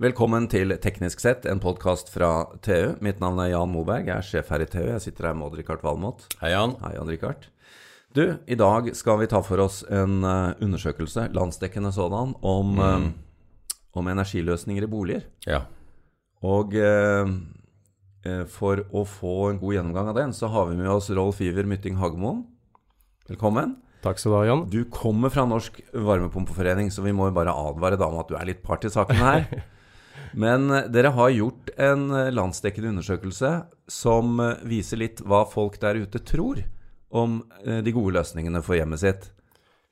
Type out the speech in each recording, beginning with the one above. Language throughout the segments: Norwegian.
Velkommen til Teknisk sett, en podkast fra TU. Mitt navn er Jan Moberg, jeg er sjef her i TU. Jeg sitter her med Odd-Rikard Valmot. Hei, Jan. Hei, Odd-Rikard. Du, i dag skal vi ta for oss en uh, undersøkelse, landsdekkende sådan, om, mm. uh, om, energiløsninger i boliger. Ja. Og uh, for å få en god gjennomgang av den, så har vi med oss Rolf Iver Mytting Hagmoen. Velkommen. Takk skal du ha, Jan. Du kommer fra Norsk Varmepumpeforening, så vi må jo bare advare deg om at du er litt part i saken her. Men eh, dere har gjort en eh, landsdekkende undersøkelse som eh, viser litt hva folk der ute tror om de gode løsningene for hjemmet sitt.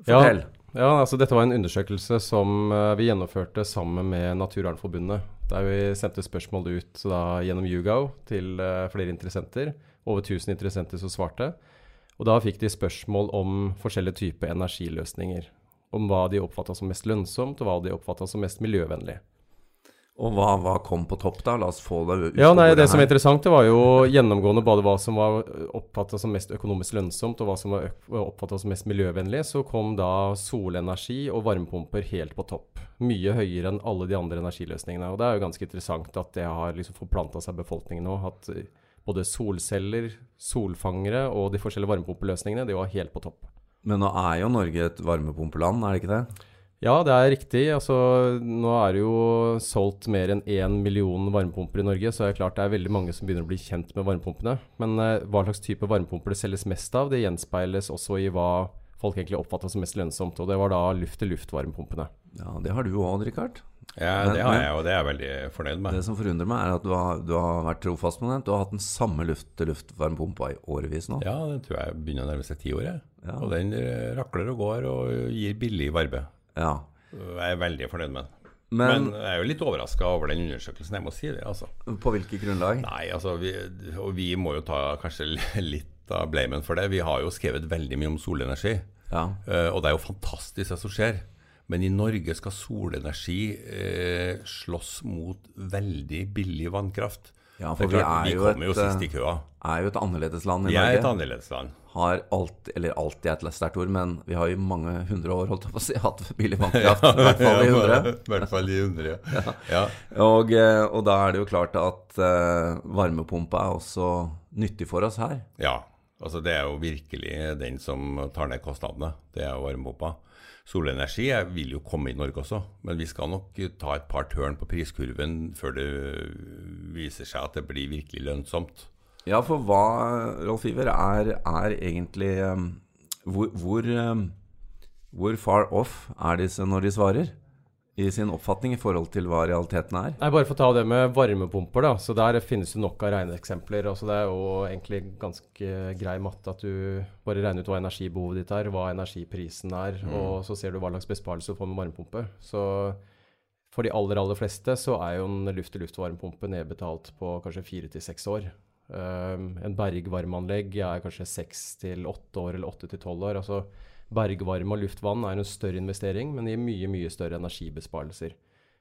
Fortell. Ja, ja altså dette var en undersøkelse som vi gjennomførte sammen med Naturvernforbundet. Der vi sendte spørsmål ut da, gjennom YouGov til flere interessenter. Over 1000 interessenter som svarte. Og da fikk de spørsmål om forskjellige typer energiløsninger. Om hva de oppfatta som mest lønnsomt, og hva de oppfatta som mest miljøvennlig. Og hva, hva, kom på topp, da? La oss få det ut. Ja, nei, Det som er interessant, det var jo gjennomgående både hva som var oppfatta som mest økonomisk lønnsomt, og hva som var oppfatta som mest miljøvennlig. Så kom da solenergi og varmepumper helt på topp. Mye høyere enn alle de andre energiløsningene. Og det er jo ganske interessant at det har liksom forplanta seg befolkningen nå. at både solceller, solfangere og de forskjellige varmepumpeløsningene, de var helt på topp. Men nå er jo Norge et varmepumpeland, er det ikke det? Ja, det er riktig. Altså, nå er det jo solgt mer enn én million varmepumper i Norge, så det er klart det er veldig mange som begynner å bli kjent med varmepumpene. Men eh, hva slags type varmepumper det selges mest av, det gjenspeiles også i hva folk egentlig oppfatter som mest lønnsomt. Og det var da luft-til-luft-varmepumpene. Ja, det har du òg, Richard. Ja, det har jeg, og det er jeg veldig fornøyd med. Det som forundrer meg, er at du har, du har vært trofast med den. Du har hatt den samme luft-til-luft-varmepumpa i årevis nå. Ja, den tror jeg begynner å nærme seg ti år. Ja. Og den rakler og går og gir billig varme. Ja. Jeg er veldig fornøyd med den. Men, Men, jeg er jo litt overraska over den undersøkelsen, jeg må si det. altså. På hvilket grunnlag? Nei, altså, vi, Og vi må jo ta kanskje litt av blamen for det. Vi har jo skrevet veldig mye om solenergi. Ja. Uh, og det er jo fantastisk det som skjer. Men i Norge skal solenergi eh, slåss mot veldig billig vannkraft. Ja, for vi, er vi jo kommer jo sist i køa. er jo et annerledesland i vi Norge. Vi er et annerledesland. Har alt, eller alltid et sterkt ord, men vi har i mange hundre år holdt på å si, hatt billig vannkraft. I hvert fall i hundre. I hvert fall i hundre, ja. ja. Og, eh, og, da er det jo klart at uh, varmepumpa er også nyttig for oss her. Ja, altså det er jo virkelig den som tar ned kostnadene. Det er jo varmepumpa. Solenergi vil jo komme i Norge også, men vi skal nok ta et par tørn på priskurven før det viser seg at det blir virkelig lønnsomt. Ja, for hva, Rolf Iver, er, er egentlig um, hvor, hvor, um, hvor, far off er disse når de svarer? i sin oppfatning i forhold til hva realiteten er? Nei, Bare for å ta det med varmepumper. da, så Der finnes det nok av regneeksempler. Altså det er jo egentlig ganske grei matte at du bare regner ut hva energibehovet ditt er, hva energiprisen er, mm. og så ser du hva slags besparelse du får med varmepumpe. Så for de aller aller fleste så er jo en luft-til-luft-varmepumpe nedbetalt på kanskje fire til seks år. Um, en bergvarmeanlegg er kanskje seks til åtte år eller åtte til tolv år. altså Bergvarme og luftvann er en større investering, men gir mye mye større energibesparelser.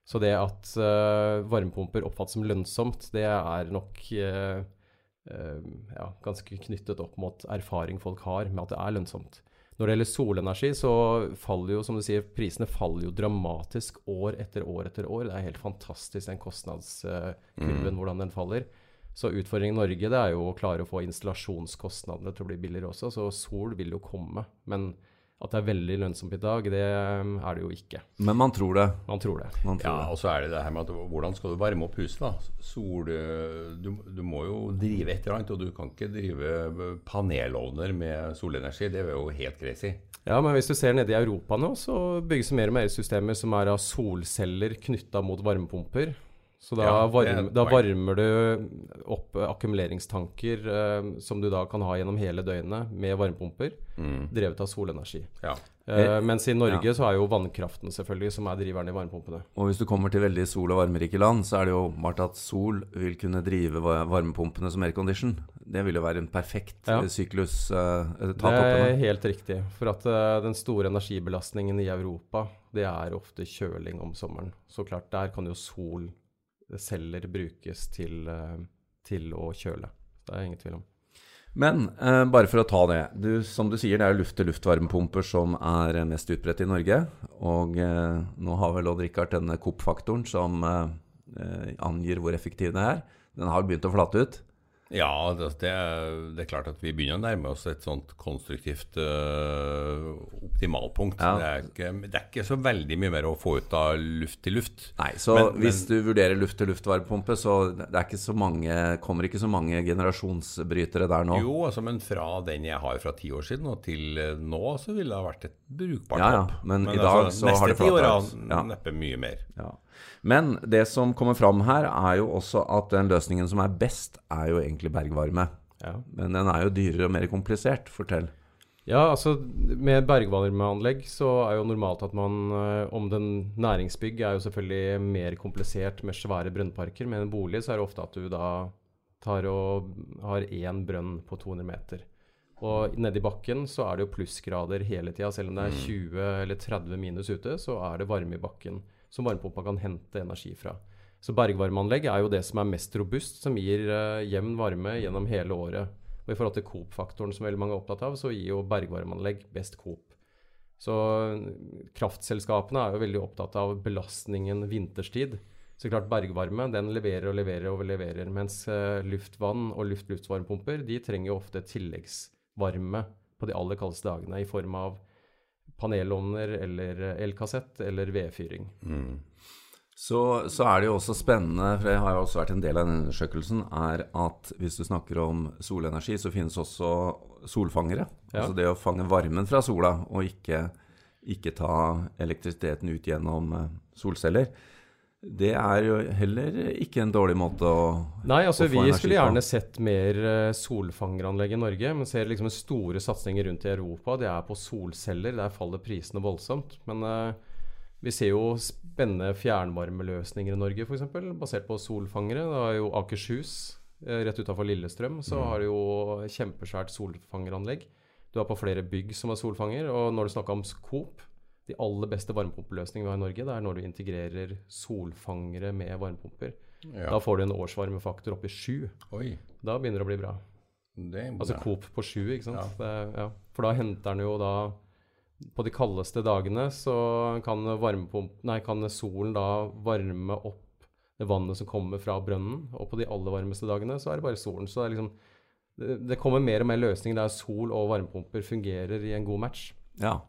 Så det at uh, varmepumper oppfattes som lønnsomt, det er nok uh, uh, ja, ganske knyttet opp mot erfaring folk har med at det er lønnsomt. Når det gjelder solenergi, så faller jo, som du sier, prisene faller jo dramatisk år etter år etter år. Det er helt fantastisk, den kostnadskurven, mm. hvordan den faller. Så utfordringen i Norge det er jo å klare å få installasjonskostnadene til å bli billigere også. Så sol vil jo komme. Men at det er veldig lønnsomt i dag, det um, er det jo ikke. Men man tror det? Man tror det. Man tror ja, og så er det det her med at hvordan skal du varme opp huset, da? Sol eh, du, du, må jo drive et eller annet, og du kan ikke drive eh, panelovner med solenergi. Det er jo helt crazy. Ja, men hvis du ser nede i Europa nå, så bygges det mer og mer systemer som er av solceller knytta mot varmepumper. Så da, ja, varm, da, varmer du opp akkumuleringstanker eh, som du da kan ha gjennom hele døgnet med varmepumper, mm. drevet av solenergi. Ja. Eh, mens i Norge ja. så er jo vannkraften selvfølgelig som er driveren i varmepumpene. Og hvis du kommer til veldig sol- og varmerike land, så er det jo åpenbart at sol vil kunne drive varmepumpene som aircondition. Det vil jo være en perfekt ja. syklus. Eh, det er helt riktig. For at den store energibelastningen i Europa, det er ofte kjøling om sommeren. Så klart, der kan jo sol celler brukes til, eh, til, å kjøle. Det er ingen tvil om. Men eh, bare for å ta det. Du, som du sier, det er luft-til-luft-varmepumper som er mest utbredt i Norge. Og eh, nå har vel Odd Rikard denne COP-faktoren som, eh, eh, angir hvor effektiv det er. Den har begynt å flate ut. Ja, det, det, er klart at vi begynner å nærme oss et sånt konstruktivt uh, optimalpunkt. Ja. Det, er ikke, det, er ikke, så veldig mye mer å få ut av luft til luft. Nei, så men, hvis men, du vurderer luft-til-luft-varmepumpe, så det er ikke så mange, kommer ikke så mange generasjonsbrytere der nå? Jo, altså, men fra den jeg har fra ti år siden og til nå, så ville det ha vært et brukbart ja, ja, Men, men i dag altså, så har det flata ut. Neste ti åra neppe mye mer. Ja. Men det som kommer fram her, er jo også at den løsningen som er best, er jo egentlig bergvarme. Ja. Men den er jo dyrere og mer komplisert. Fortell. Ja, altså med bergvarmeanlegg så er jo normalt at man eh, Om den næringsbygg er jo selvfølgelig mer komplisert med svære brønnparker. Med en bolig så er det ofte at du da tar og har én brønn på 200 meter. Og nedi bakken så er det jo plussgrader hele tida. Selv om det er 20 mm. eller 30 minus ute, så er det varme i bakken som varmepumpa kan hente energi fra. Så bergvarmeanlegg er jo det som er mest robust, som gir uh, jevn varme gjennom hele året. Og i forhold til Coop-faktoren, som veldig mange er opptatt av, så gir jo bergvarmeanlegg best Coop. Så kraftselskapene er jo veldig opptatt av belastningen vinterstid. Så klart bergvarme den leverer og leverer og leverer. Mens uh, luftvann og luft-luftvarmepumper de trenger jo ofte tilleggsvarme på de aller kaldeste dagene i form av panelovner eller elkassett eller vedfyring. Mm. Så, så, er det jo også spennende, for det har jo også vært en del av den undersøkelsen, er at hvis du snakker om solenergi, så finnes også solfangere. Ja. Altså det å fange varmen fra sola, og ikke, ikke ta elektrisiteten ut gjennom eh, solceller. Det er jo heller ikke en dårlig måte å, Nei, altså å. Vi skulle gjerne sett mer eh, solfangeranlegg i Norge, men ser liksom store satsinger rundt i Europa. Det er på solceller. Der faller prisene voldsomt. Men uh, vi ser jo spennende fjernvarmeløsninger i Norge, f.eks. Basert på solfangere. Det er jo Akershus, uh, rett utafor Lillestrøm, så mm. har du jo kjempesvært solfangeranlegg. Du har på flere bygg som har solfanger. Og når du snakker om Coop de aller beste varmepumpeløsningene vi har i Norge, det er når du integrerer solfangere med varmepumper. Ja. Da får du en årsvarmefaktor opp i sju. Da begynner det å bli bra. bra. Altså Coop på sju, ikke sant. Ja. Det, ja. For da henter den jo da På de kaldeste dagene så kan, nei, kan solen da varme opp det vannet som kommer fra brønnen. Og på de aller varmeste dagene så er det bare solen. Så det, liksom, det, kommer mer og mer løsninger der sol og varmepumper fungerer i en god match. Ja,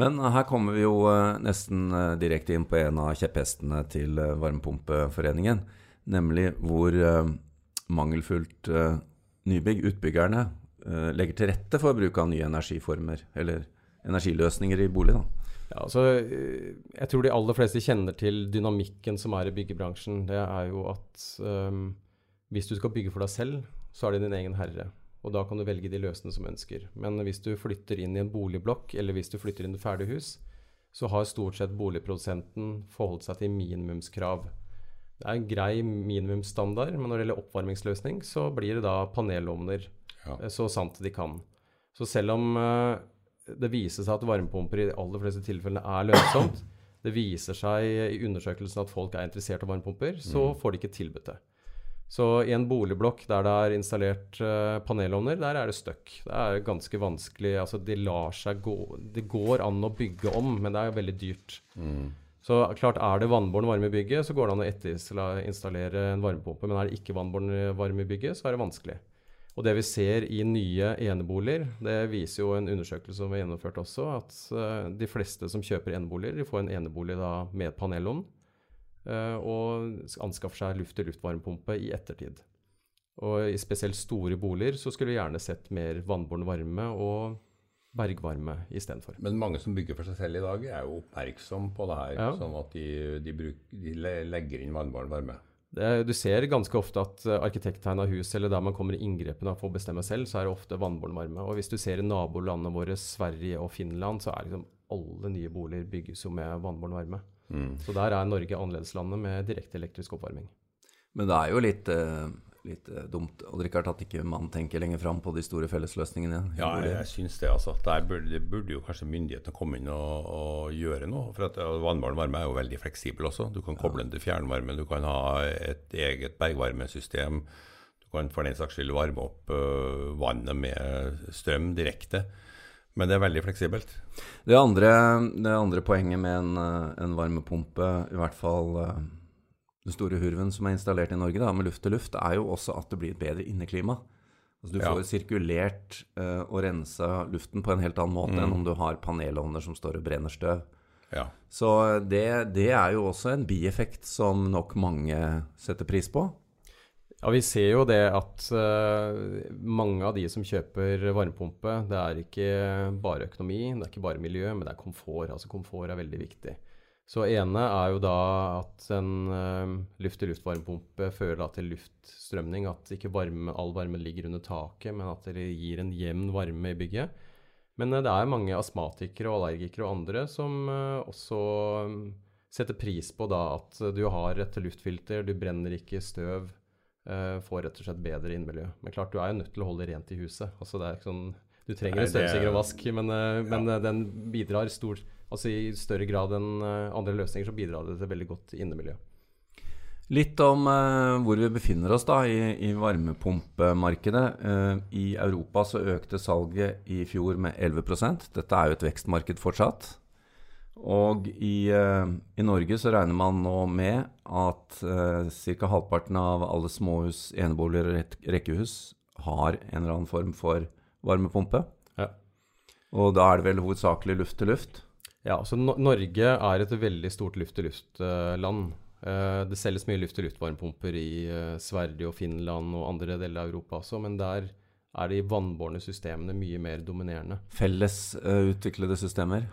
men her kommer vi jo eh, nesten eh, direkte inn på en av kjepphestene til eh, Varmepumpeforeningen. Nemlig hvor mangelfullt nybygg, utbyggerne, legger til rette for bruk av nye energiformer, eller energiløsninger i bolig. da. Ja, altså, jeg tror de aller fleste kjenner til dynamikken som er i byggebransjen. Det er jo at um, hvis du skal bygge for deg selv, så er det din egen herre. Og da kan du velge de løsene som ønsker. Men hvis du flytter inn i en boligblokk, eller hvis du flytter inn i et ferdig hus, så har stort sett boligprodusenten forholdt seg til minimumskrav. Det er en grei minimumsstandard, men når det gjelder oppvarmingsløsning, så blir det da panelovner ja. Eh, så sant de kan. Så selv om uh, det viser seg at varmepumper i de aller fleste tilfellene er lønnsomt, det viser seg i undersøkelsen at folk er interessert i varmepumper, så mm. får de ikke tilbudt det. Så i en boligblokk der det er installert uh, panelovner, der er det støkk. Det er ganske vanskelig. Altså, de lar seg gå Det går an å bygge om, men det er veldig dyrt. Mm. Så klart, er det vannbåren varme i bygget, så går det an å etterinstallere en varmepumpe. Men er det ikke vannbåren varme i bygget, så er det vanskelig. Og det vi ser i nye eneboliger, det viser jo en undersøkelse som vi har gjennomført også, at uh, de fleste som kjøper eneboliger, de får en enebolig da med panelovn. Eh, og anskaffer seg luft-til-luft-varmepumpe i ettertid. Og i spesielt store boliger så skulle vi gjerne sett mer vannbåren varme og bergvarme istedenfor. Men mange som bygger for seg selv i dag, er jo oppmerksom på det her, ja. sånn at de, de, bruk, de legger inn vannbåren varme. Du ser ganske ofte at uh, arkitekttegna hus, eller der man kommer i inngrepene og får bestemme selv, så er det ofte vannbåren varme. Og hvis du ser i nabolandene våre, Sverige og Finland, så er liksom alle nye boliger bygges jo med vannbåren varme. Mm. Så der er Norge annerledeslandet med direkte elektrisk oppvarming. Men det er jo litt, uh, litt uh, dumt og Richard, at ikke man tenker lenger fram på de store fellesløsningene. Ja, jeg, jeg syns det. altså. Der burde, burde jo kanskje myndighetene komme inn og, og, gjøre noe. For at Vannbåren varme er jo veldig fleksibel også. Du kan koble den til fjernvarme, du kan ha et eget bergvarmesystem. Du kan for den saks skyld varme opp uh, vannet med strøm direkte. Men det er veldig fleksibelt. Det andre, det andre poenget med en, eh, en, varmepumpe, i hvert fall eh, den store hurven som er installert i Norge da, med luft til luft, er jo også at det blir et bedre inneklima. Altså Du får ja. sirkulert uh, og rensa luften på en helt annen måte mm. enn om du har panelovner som står og brenner støv. Ja. Så det, det, er jo også en bieffekt som nok mange setter pris på. Ja, Vi ser jo det at uh, mange av de som kjøper varmepumpe, det er ikke bare økonomi, det er ikke bare miljø, men det er komfort. Altså Komfort er veldig viktig. Så ene er jo da at en uh, luft-til-luft-varmepumpe fører da til luftstrømning. At ikke varme, all varme ligger under taket, men at det gir en jevn varme i bygget. Men uh, det er mange astmatikere og allergikere og andre som uh, også setter pris på da at du har et luftfilter, du brenner ikke støv. får rett og slett bedre innmiljø. Men klart, du er jo nødt til å holde rent i huset. Altså det er ikke sånn du trenger en støvsuger og vask, men, men ja. den bidrar stort Altså I større grad enn eh, andre løsninger så bidrar det til veldig godt innemiljø. Litt om eh, hvor vi befinner oss da i, i varmepumpemarkedet. Eh, I Europa så økte salget i fjor med 11 Dette er jo et vekstmarked fortsatt. Og i, eh, i Norge så regner man nå med at ca. halvparten av alle småhus, eneboliger og rekkehus har en eller annen form for varmepumpe. Ja. Og da er det vel hovedsakelig luft til luft? Ja, så no Norge er et veldig stort luft-til-luft-land. Uh, det selges mye luft-til-luft-varmepumper i uh, Sverige og Finland og andre deler av Europa også, men der er de vannbårne systemene mye mer dominerende. Felles uh, utviklede systemer?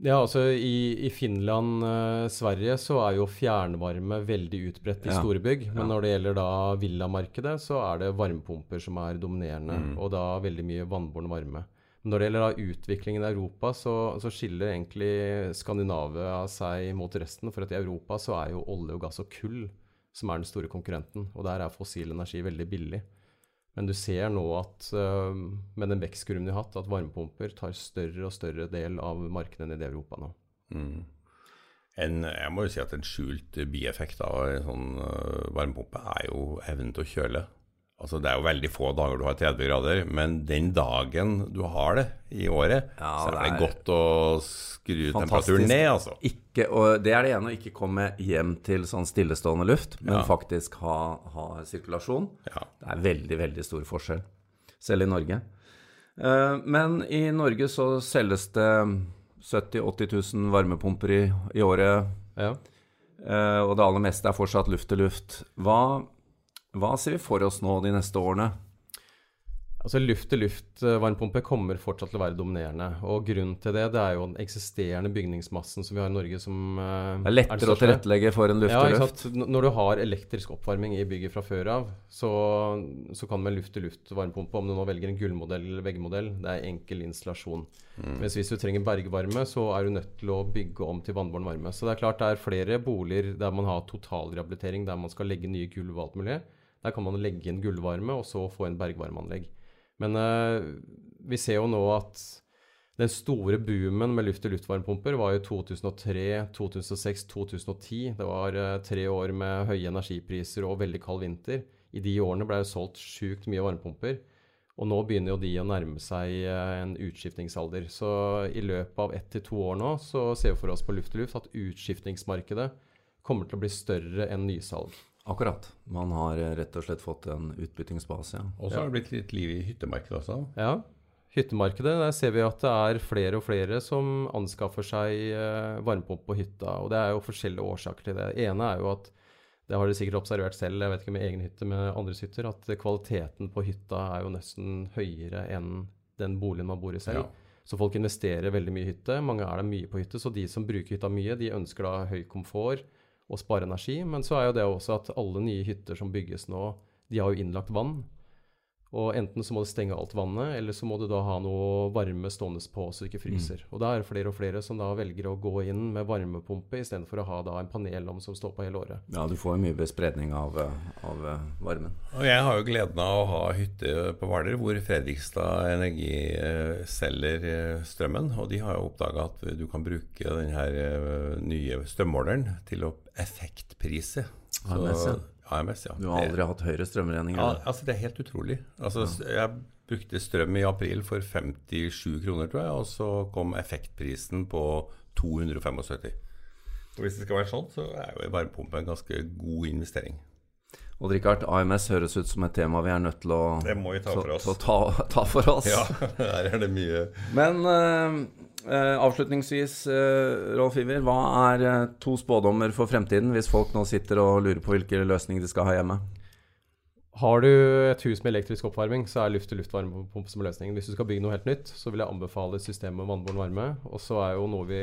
Ja, altså i, i Finland, Sverige så er jo fjernvarme veldig utbredt i ja. store bygg. Men ja. når det gjelder da villamarkedet, så er det varmepumper som er dominerende, mm. og da veldig mye vannbåren varme. Når det gjelder da utviklingen i Europa, så, så, skiller egentlig Skandinavia seg mot resten. For at i Europa så er jo olje og gass og kull som er den store konkurrenten. Og der er fossil energi veldig billig. Men du ser nå at uh, med den vekstkurven de har hatt, at varmepumper tar større og større del av markedene i Europa nå. Mm. En, jeg må jo si at en skjult bieffekt av en sånn uh, varmepumpe er jo evnen til å kjøle. Altså Det er jo veldig få dager du har 30 grader, men den dagen du har det i året, ja, så er det, er godt å skru temperaturen ned, altså. Ikke, og det er det ene å ikke komme hjem til sånn stillestående luft, men ja. faktisk ha, ha sirkulasjon. Ja. Det er veldig, veldig stor forskjell, selv i Norge. Uh, men i Norge så selges det 70 000-80 000 varmepumper i, i året. Ja. Uh, og det aller meste er fortsatt luft til luft. Hva hva ser vi for oss nå de neste årene? Altså Luft-til-luft-varmepumpe kommer fortsatt til å være dominerende. og Grunnen til det det er jo den eksisterende bygningsmassen som vi har i Norge som uh, Det er lettere er å tilrettelegge for en luft-til-luft? Ja, Når du har elektrisk oppvarming i bygget fra før av, så, så kan du med luft-til-luft-varmepumpe, om du nå velger en gullmodell eller veggmodell, det er enkel installasjon. Mm. Mens hvis du trenger bergvarme, så er du nødt til å bygge om til vannbåren varme. Så det er klart det er flere boliger der man har totalrehabilitering, der man skal legge nye gulv og alt mulig. Der kan man legge inn gullvarme og så få en bergvarmeanlegg. Men uh, vi ser jo nå at den store boomen med luft-til-luft-varmepumper var jo 2003, 2006, 2010. Det var uh, tre år med høye energipriser og veldig kald vinter. I de årene ble det solgt sjukt mye varmepumper. Og nå begynner jo de å nærme seg uh, en utskiftningsalder. Så i løpet av ett til to år nå så ser vi for oss på luft-til-luft at utskiftningsmarkedet kommer til å bli større enn nysalg. Akkurat. Man har eh, rett og slett fått en utbyttingsbase. Ja. Og så har det blitt litt liv i hyttemarkedet også. Ja. Hyttemarkedet, der ser vi at det er flere og flere som anskaffer seg eh, varmepumpe på hytta. Og det er jo forskjellige årsaker til det. Det ene er jo at det har dere sikkert observert selv, jeg vet ikke med egen hytte, med andres hytter, at kvaliteten på hytta er jo nesten høyere enn den boligen man bor i selv. Ja. Så folk investerer veldig mye i hytte. Mange er der mye på hytte. Så de som bruker hytta mye, de ønsker da høy komfort og spare energi. Men så er jo det også at alle nye hytter som bygges nå, de har jo innlagt vann. Og enten så må du stenge alt vannet, eller så må du da ha noe varme stående på så du ikke fryser. Mm. Og da er det flere og flere som da velger å gå inn med varmepumpe istedenfor å ha da en panelovn som står på hele året. Ja, du får jo mye bespredning av, av, varmen. Og jeg har jo gleden av å ha hytte på Hvaler hvor Fredrikstad Energi eh, selger eh, strømmen. Og de har jo oppdaga at du kan bruke den her eh, nye strømmåleren til å effektprise. Så, AMS, ja. Du har aldri det, hatt høyere strømregninger? Ja, altså Det er helt utrolig. Altså, ja. Jeg brukte strøm i april for 57 kroner, tror jeg, og så kom effektprisen på 275. Og hvis det skal være sånn, så er jo varmepumpe en ganske god investering. Og Richard, AMS høres ut som et tema vi er nødt til å, det må vi ta for oss. ta, ta, for oss. Ja, der er det mye Men uh, uh, avslutningsvis, uh, Rolf Iver, hva er to spådommer for fremtiden, hvis folk nå sitter og lurer på hvilke løsninger de skal ha hjemme? Har du et hus med elektrisk oppvarming, så er luft-til-luft-varmepumpe som løsningen. Hvis du skal bygge noe helt nytt, så vil jeg anbefale et system med vannbåren varme. Og så er jo noe vi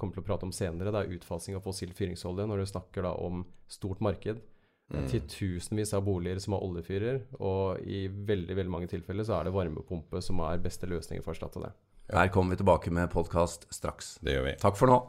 kommer til å prate om senere, det er utfasing av fossil fyringsolje. Når du snakker da om stort marked. Mm. Titusenvis av boliger som har oljefyrer, og i veldig veldig mange tilfeller så er det varmepumpe som er beste løsningen for å erstatte det. Her kommer vi tilbake med podkast straks. Det gjør vi. Takk for nå.